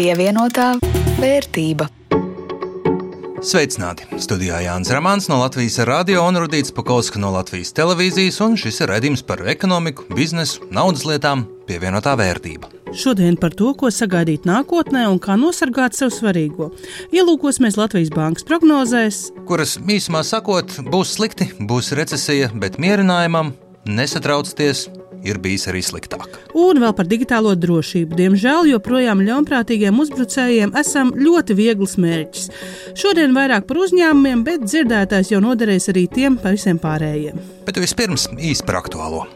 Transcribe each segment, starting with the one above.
Pievienotā vērtība. Sveicināti! Studijā Jānis Rāmāns no Latvijas radio un Rudīts Pakausks no Latvijas televīzijas, un šis ir redzējums par ekonomiku, biznesu, naudas lietām, pievienotā vērtība. Šodien par to, ko sagaidīt nākotnē un kā nosargāt sev svarīgo. Ielūkosimies Latvijas bankas prognozēs, kuras īsumā sakot, būs slikti, būs recesija, bet mierinājumam nesatraucieties, ir bijis arī sliktāk. Un vēl par digitālo drošību. Diemžēl joprojām ļaunprātīgiem uzbrucējiem esam ļoti viegls mērķis. Šodien vairāk par uzņēmumiem, bet dzirdētājs jau noderēs arī tiem par visiem pārējiem. Bet vispirms īsi par aktuālo.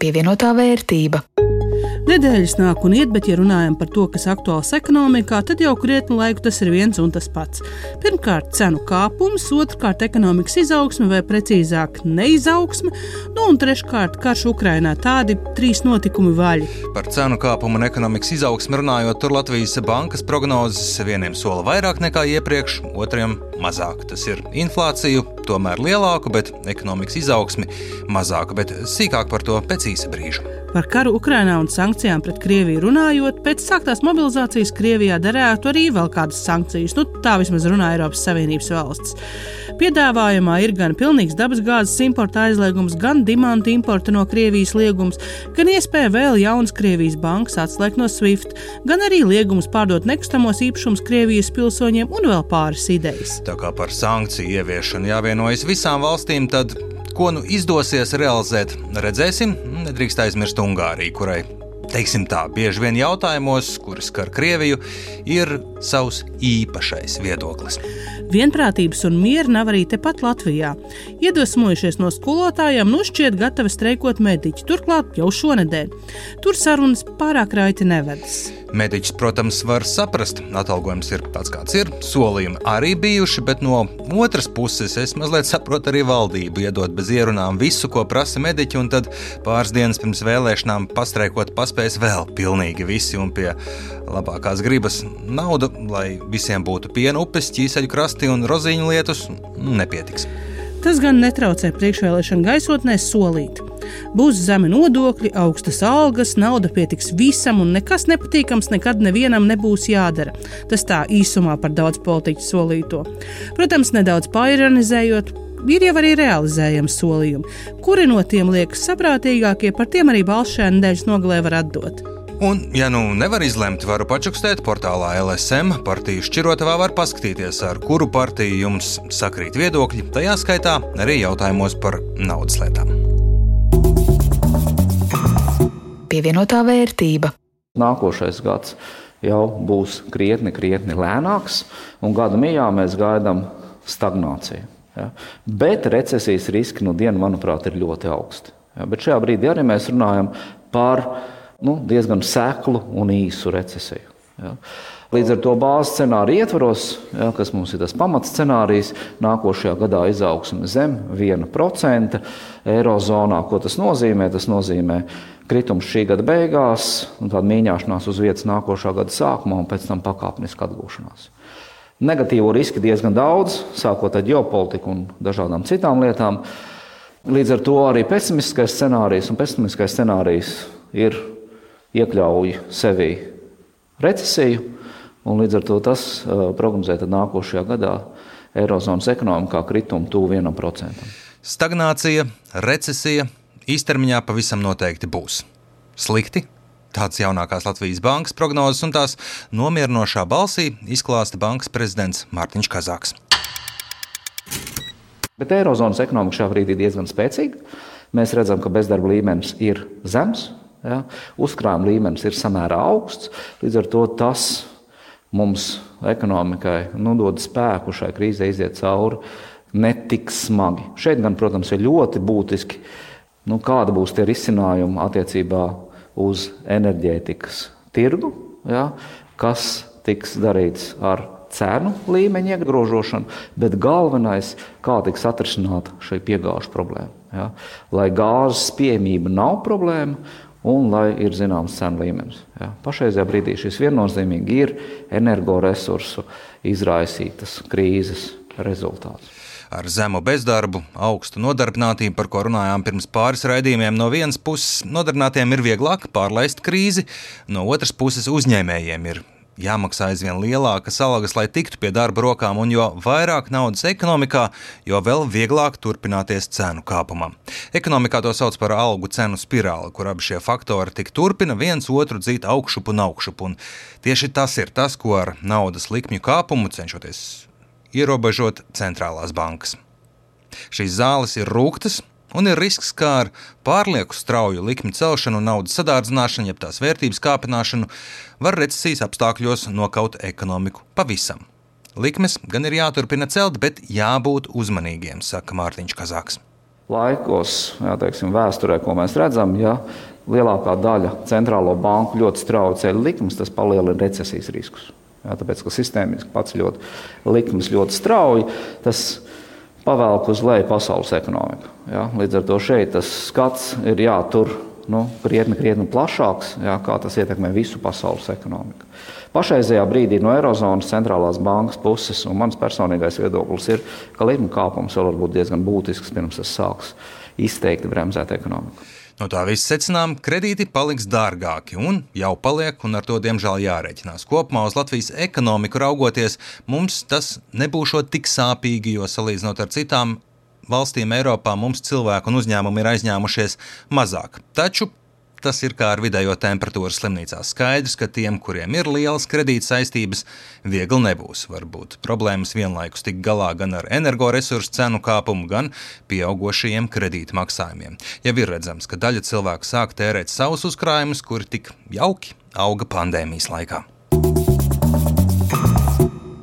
Pievienotā vērtība. Nedēļas nāk un iet, bet, ja runājam par to, kas aktuāls ekonomikā, tad jau krietni laiku tas ir viens un tas pats. Pirmkārt, cenu kāpums, otrkārt, ekonomikas izaugsme, vai precīzāk, neizaugsme, nu un treškārt, karš Ukrainā. Tādi trīs notikumi vaļi. Par cenu kāpumu un ekonomikas izaugsmi runājot, tur Latvijas bankas prognozes vieniem sola vairāk nekā iepriekš, otriem mazāk. Tas ir inflāciju, tomēr lielāku, bet ekonomikas izaugsmi mazāku, bet sīkāk par to pēc īsa brīža. Par karu Ukrainā un sankcijām pret Krieviju runājot, pēc sāktās mobilizācijas Krievijā derētu arī vēl kādas sankcijas. Nu, tā vismaz runā Eiropas Savienības valsts. Piedāvājumā ir gan pilnīgs dabasgāzes importa aizliegums, gan dimanta importa no Krievijas liegums, gan iespēja vēl jaunas Krievijas bankas atslēgt no SWIFT, gan arī liegums pārdot nekustamos īpašumus Krievijas pilsoņiem un vēl pāris idejas. Tā kā par sankciju ieviešanu jāvienojas visām valstīm, tad Ko nu izdosies realizēt, redzēsim. Nedrīkst aizmirst Ungāriju, kurai teiksim tā, bieži vien jautājumos, kuras skar Krieviju, ir savs īpašais viedoklis. Vienprātības un miera nav arī tepat Latvijā. Iedvesmojušies no skolotājiem, nu šķiet gatavi streikot mediķi, turklāt jau šonadēļ. Tur sarunas pārāk raiti nevedas. Mediķis, protams, var saprast, atalgojums ir tāds, kāds ir. Solījumi arī bijuši, bet no otras puses es mazliet saprotu arī valdību, iedot bez ierunām visu, ko prasa mediķi, un tad pāris dienas pirms vēlēšanām pastreikot paspējas vēl pilnīgi visi un pie labākās gribas nauda, lai visiem būtu piena upes, ķīseļu krasti un rozīņu lietus, nepietiks. Tas gan netraucē priekšvēlēšana gaisotnē solīt. Būs zemi nodokļi, augstas algas, nauda pietiks visam, un nekas nepatīkams nekad nevienam nebūs jādara. Tas tā īsumā par daudz politiķu solīto. Protams, nedaudz paironizējot, ir jau arī realizējami solījumi. Kuri no tiem liekas saprātīgākie, par tiem arī balss šajā nedēļas nogalē var atdot. Un, ja nu nevar izlemt, varu pačukstēt portālā LSM. Partiju šķirotavā var paskatīties, ar kuru partiju jums sakrīt viedokļi, tajā skaitā arī jautājumos par naudas lietām. pievienotā vērtība. Nākošais gads jau būs krietni, krietni lēnāks, un gada mijā mēs gaidām stagnāciju. Ja? Bet recesijas riski no nu dienas, manuprāt, ir ļoti augsti. Ja? Bet šajā brīdī arī mēs runājam par nu, diezgan seklu un īsu recesiju. Ja? Līdz ar to bāzes scenāriju ietvaros, ja, kas mums ir tas pamatscenārijs, nākošajā gadā izaugsme zem 1% eirozonā. Ko tas nozīmē? Tas nozīmē kritums šī gada beigās, tāda mīņāšanās uz vietas nākošā gada sākumā, un pēc tam pakāpeniska atgūšanās. Negatīvo riski diezgan daudz, sākot ar ģeopolitiku un dažādām citām lietām. Līdz ar to arī pesimistiskais scenārijs un pesimistiskais scenārijs ir iekļauj sevi recesiju, Un līdz ar to tas uh, prognozē nākošajā gadā Eirozonas ekonomikā kritumu tuvu 1%. Stagnācija, recesija īstermiņā pavisam noteikti būs. Slikti. Tāds jaunākās Latvijas bankas prognozes un tās nomierinošā balsī izklāsta bankas prezidents Mārtiņš Kazāks. Bet Eirozonas ekonomika šā brīdī ir diezgan spēcīga. Mēs redzam, ka bezdarba līmenis ir zems, ja? uzkrājuma līmenis ir samērā augsts. Līdz ar to tas mums, ekonomikai, nu, dod spēku šai krīzē iziet cauri ne tik smagi. Šeit gan, protams, ir ļoti būtiski, nu, kāda būs tie risinājumi attiecībā uz enerģētikas tirgu, ja, kas tiks darīts ar cenu līmeņa iegrožošanu, bet galvenais, kā tiks atrisināta šī piegāžu problēma. Ja. Lai gāzes pieejamība nav problēma, un lai ir zināms cenu līmenis. Ja. Pašreizajā brīdī šis viennozīmīgi ir energoresursu izraisītas krīzes rezultāts. Ar zemu bezdarbu, augstu nodarbinātību, par ko runājām pirms pāris raidījumiem, no vienas puses nodarbinātiem ir vieglāk pārlaist krīzi, no otras puses uzņēmējiem ir jāmaksā aizvien lielākas algas, lai tiktu pie darba rokām, un jo vairāk naudas ekonomikā, jo vēl vieglāk turpināties cenu kāpumam. Ekonomikā to sauc par algu cenu spirāli, kur abi šie faktori tik turpina viens otru dzīt augšup un augšup. Un tieši tas ir tas, ko ar naudas likmju kāpumu cenšoties ierobežot centrālās bankas. Šīs zāles ir rūktas, un ir risks, ka ar pārlieku strauju likmi celšanu naudas sadārdzināšanu, jeb tās vērtības kāpināšanu, var recesijas apstākļos nokaut ekonomiku pavisam. Likmes gan ir jāturpina celt, bet jābūt uzmanīgiem, saka Mārtiņš Kazāks. Laikos, jā, teiksim, vēsturē, ko mēs redzam, ja lielākā daļa centrālo banku ļoti strauji ceļ likmes, tas palielina recesijas riskus. Jā, tāpēc, ka sistēmiski pats ļoti likmes ļoti strauji, tas pavelk uz leju pasaules ekonomiku. Ja? Līdz ar to šeit tas skats ir jātur nu, krietni, krietni plašāks, ja? kā tas ietekmē visu pasaules ekonomiku. Pašreizajā brīdī no Eirozonas centrālās bankas puses, un mans personīgais viedoklis ir, ka likuma kāpums vēl var būt diezgan būtisks pirms tas sāks izteikti bremzēt ekonomiku. No tā viss secinām, kredīti paliks dārgāki un jau paliek, un ar to diemžēl jārēķinās. Kopumā uz Latvijas ekonomiku raugoties, mums tas nebūs tik sāpīgi, jo salīdzinot ar citām valstīm Eiropā, mums cilvēku un uzņēmumi ir aizņēmušies mazāk. Taču Tas ir kā ar vidējo temperatūru slimnīcā. Skaidrs, ka tiem, kuriem ir lielas kredīta saistības, viegli nebūs. Varbūt problēmas vienlaikus tik galā gan ar energoresursu cenu kāpumu, gan pieaugušajiem kredīta maksājumiem. Jau ir redzams, ka daļa cilvēku sāk tērēt savus uzkrājumus, kuri tik jauki auga pandēmijas laikā.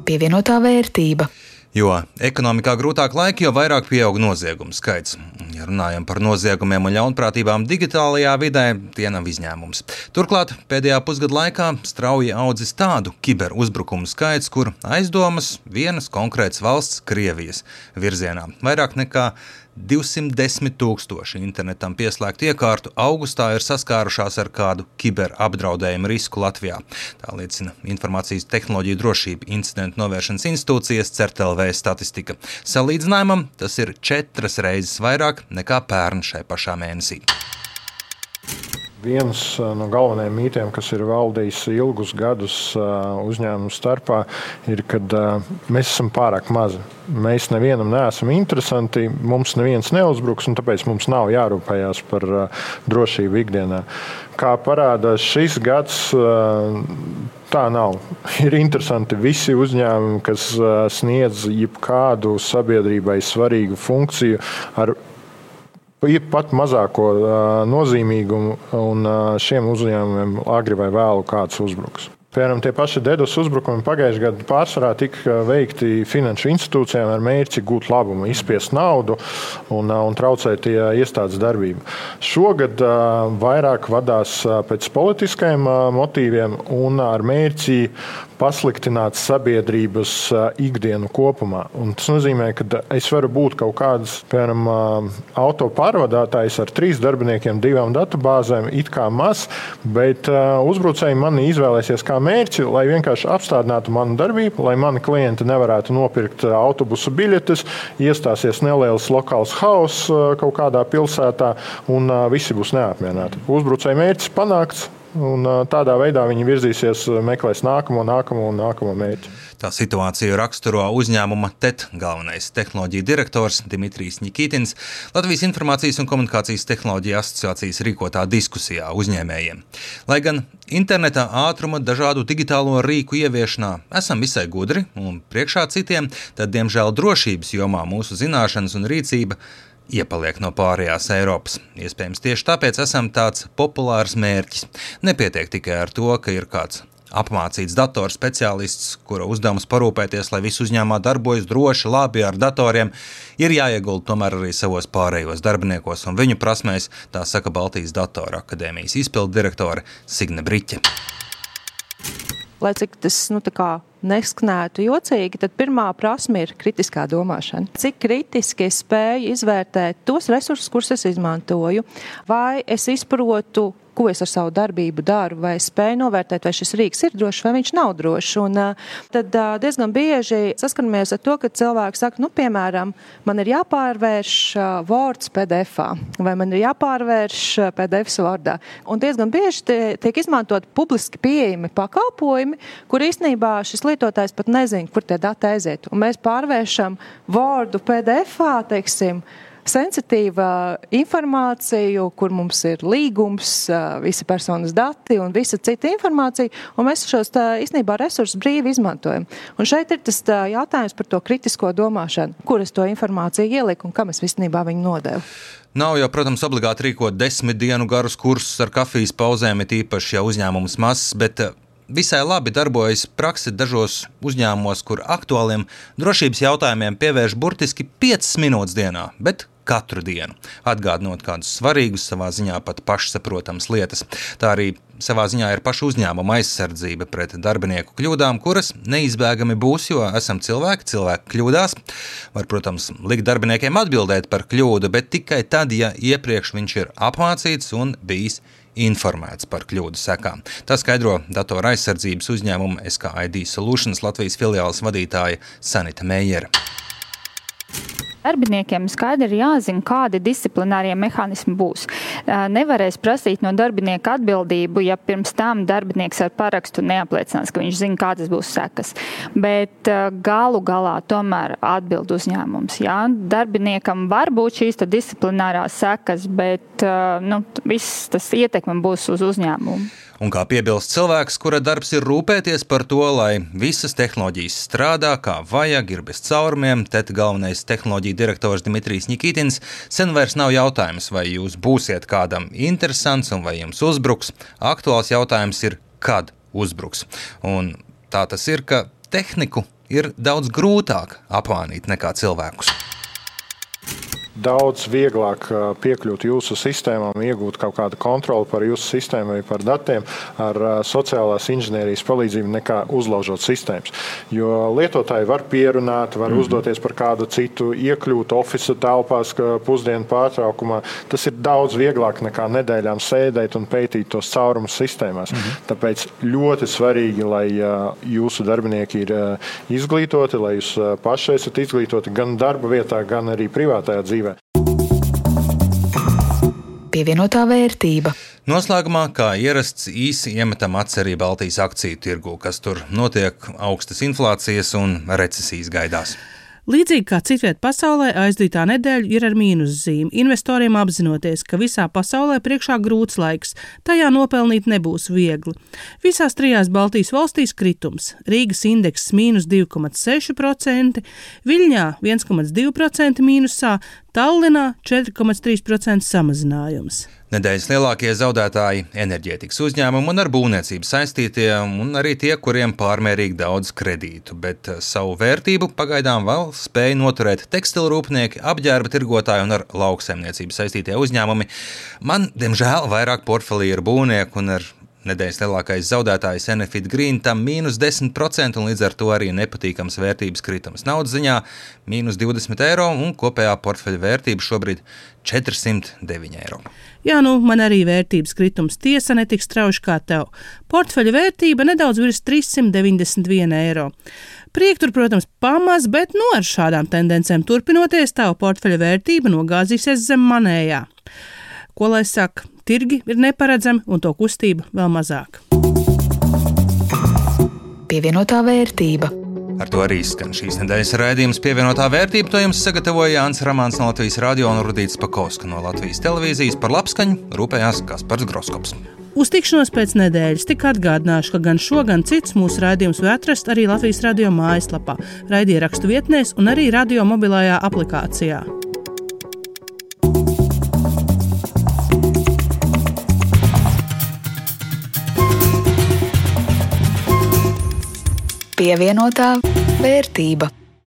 Pievienotā vērtība. Jo ekonomikā grūtāk laiki, jo vairāk pieaug noziegumu skaits. Ja runājam par noziegumiem un ļaunprātībām digitālajā vidē, tie nav izņēmums. Turklāt pēdējā pusgada laikā strauji audzis tādu kiberuzbrukumu skaits, kur aizdomas vienas konkrētas valsts, Krievijas virzienā. Vairāk nekā 210 tūkstoši internetam pieslēgtu iekārtu augustā ir saskārušās ar kādu kiberapdraudējumu risku Latvijā. Tā liecina Informācijas tehnoloģiju drošība incidentu novēršanas institūcijas CERTLV statistika. Salīdzinājumam tas ir četras reizes vairāk nekā pērn šai pašā mēnesī. Viens no galvenajiem mītiem, kas ir valdījis ilgus gadus uzņēmumu starpā, ir, ka mēs esam pārāk mazi. Mēs nevienam neesam interesanti, mums neviens neuzbruks, un tāpēc mums nav jārūpējas par drošību ikdienā. Kā parāda šis gads, tā nav. Ir interesanti visi uzņēmumi, kas sniedz jebkādu sabiedrībai svarīgu funkciju ar pat mazāko nozīmīgumu, un šiem uzņēmumiem agri vai vēlu kāds uzbruks. Piemēram, tie paši DDoS uzbrukumi pagājušajā gadā pārsvarā tika veikti finanšu institūcijām ar mērķi gūt labumu, izspiest naudu un, un traucēt iestādes darbību. Šogad vairāk vadās pēc politiskajiem motīviem un ar mērķi pasliktināt sabiedrības ikdienu kopumā. Un tas nozīmē, ka es varu būt kaut kāds, piemēram, auto pārvadātājs ar trīs darbiniekiem, divām datubāzēm, it kā maz, bet uzbrucēji mani izvēlēsies kā mērķi, lai vienkārši apstādinātu manu darbību, lai mani klienti nevarētu nopirkt autobusu biļetes, iestāsies neliels lokāls hauss kaut kādā pilsētā, un visi būs neapmierināti. Uzbrucēji mērķis panākts. Un tādā veidā viņi virzīsies, meklēs nākamo, nākamo un nākamo mērķi. Tā situāciju raksturo uzņēmuma TET galvenais tehnoloģija direktors Dimitrijs Nikitins Latvijas Informācijas un komunikācijas tehnoloģija asociācijas rīkotā diskusijā uzņēmējiem. Lai gan interneta ātruma dažādu digitālo rīku ieviešanā esam visai gudri un priekšā citiem, tad diemžēl drošības jomā mūsu zināšanas un rīcība iepaliek no pārējās Eiropas. Iespējams, tieši tāpēc esam tāds populārs mērķis. Nepietiek tikai ar to, ka ir kāds apmācīts datorspeciālists, kura uzdevums parūpēties, lai viss uzņēmumā darbojas droši, labi ar datoriem, ir jāiegulda tomēr arī savos pārējos darbiniekos un viņu prasmēs, tā saka Baltijas Datora akadēmijas izpildu direktore Signe Briķe. Lai cik tas nu, neskanētu jocīgi, tad pirmā prasme ir kritiskā domāšana. Cik kritiski es spēju izvērtēt tos resursus, kurus es izmantoju, vai es izprotu ko es ar savu darbību daru, vai spēju novērtēt, vai šis rīks ir drošs, vai viņš nav drošs. Un tad diezgan bieži saskaramies ar to, ka cilvēki saka, nu, piemēram, man ir jāpārvērš Words PDF, vai man ir jāpārvērš PDF Wordā. Un diezgan bieži tie, tiek izmantot publiski pieejami pakalpojumi, kur īstenībā šis lietotājs pat nezina, kur tie dati aiziet. Un mēs pārvēršam Wordu PDF, teiksim, sensitīva informācija, kur mums ir līgums, visi personas dati un visa cita informācija, un mēs šos tā, īstenībā resursus brīvi izmantojam. Un šeit ir tas tā, jautājums par to kritisko domāšanu, kur es to informāciju ieliku un kam es visnībā viņu nodevu. Nav jau, protams, obligāti rīkot desmit dienu garus kursus ar kafijas pauzēm, it īpaši, ja uzņēmums mazs, bet visai labi darbojas praksa dažos uzņēmumos, kur aktuāliem drošības jautājumiem pievērš burtiski 5 minūtes dienā, bet katru dienu, atgādinot kādus svarīgus, savā ziņā pat pašsaprotamas lietas. Tā arī savā ziņā ir paša uzņēmuma aizsardzība pret darbinieku kļūdām, kuras neizbēgami būs, jo esam cilvēki, cilvēki kļūdās. Var, protams, likt darbiniekiem atbildēt par kļūdu, bet tikai tad, ja iepriekš viņš ir apmācīts un bijis informēts par kļūdu sekām. Tā skaidro datora aizsardzības uzņēmuma SKID Solutions Latvijas filiāles vadītāja Sanita Meijera. Darbiniekiem skaidri ir jāzina, kādi disciplinārie mehānismi būs. Nevarēs prasīt no darbinieka atbildību, ja pirms tam darbinieks ar parakstu neapliecinās, ka viņš zina, kādas būs sekas. Bet galu galā tomēr atbild uzņēmums. Jā? Darbiniekam var būt šīs disciplinārās sekas, bet nu, viss tas ietekme būs uz uzņēmumu. Un kā piebilst cilvēks, kura darbs ir rūpēties par to, lai visas tehnoloģijas strādā kā vajag, ir bez caurumiem, tad galvenais tehnoloģija direktors Dimitrijs Nikitins sen vairs nav jautājums, vai jūs būsiet kādam interesants un vai jums uzbruks. Aktuāls jautājums ir, kad uzbruks. Un tā tas ir, ka tehniku ir daudz grūtāk apmānīt nekā cilvēkus daudz vieglāk piekļūt jūsu sistēmām, iegūt kaut kādu kontroli par jūsu sistēmu vai par datiem ar sociālās inženierijas palīdzību, nekā uzlaužot sistēmas. Jo lietotāji var pierunāt, var mm -hmm. uzdoties par kādu citu, iekļūt oficiālā telpās, pusdienu pārtraukumā. Tas ir daudz vieglāk nekā nedēļām sēdēt un pētīt tos caurumus sistēmās. Mm -hmm. Tāpēc ļoti svarīgi, lai jūsu darbinieki ir izglītoti, lai jūs paši esat izglītoti gan darba vietā, gan arī privātajā dzīvē dzīvē. Pievienotā vērtība. Noslēgumā, kā ierasts, īsi iemetam acerī Baltijas akciju tirgu, kas tur notiek augstas inflācijas un recesijas gaidās. Līdzīgi kā citviet pasaulē, aizdītā nedēļa ir ar mīnuszīmi. Investoriem apzinoties, ka visā pasaulē priekšā grūts laiks, tajā nopelnīt nebūs viegli. Visās trijās Baltijas valstīs kritums - Rīgas indeks mīnus 2,6%, Viļņā 1,2% mīnusā, Tallinā 4,3% samazinājums. Nedēļas lielākie zaudētāji - enerģētikas uzņēmumi un ar būvniecību saistītie, un arī tie, kuriem pārmērīgi daudz kredītu, bet eh, savu vērtību pagaidām vēl spēja noturēt tekstilrūpnieki, apģērba tirgotāji un ar lauksaimniecību saistītie uzņēmumi. Man, diemžēl, vairāk portfelī ir būvnieki un ar Nedēļas lielākais zaudētājs Enefit Green tam mīnus 10% un līdz ar to arī nepatīkams vērtības kritums. Naudas ziņā mīnus 20 eiro un kopējā portfeļa vērtība šobrīd 409 eiro. Jā, nu man arī vērtības kritums tiesa netiks strauji kā tev. Portfeļa vērtība nedaudz virs 391 eiro. Priek tur, protams, pamaz, bet no nu, ar šādām tendencēm turpinoties, tava portfeļa vērtība nogāzīsies zem manējā. Ko lai saka? Tirgi ir neparedzami un to kustība vēl mazāk. Pievienotā vērtība. Ar to arī skan šīs nedēļas raidījums pievienotā vērtība. To jums sagatavoja Jānis Ramāns no Latvijas radio un Rudīts Pakauska no Latvijas televīzijas par labskaņu rūpējās Kaspars Groskops. Uz tikšanos pēc nedēļas tik atgādināšu, ka gan šo, gan cits mūsu raidījums var atrast arī Latvijas radio mājaslapā, raidierakstu vietnēs un arī radio mobilajā aplikācijā. Pievienotā vērtība.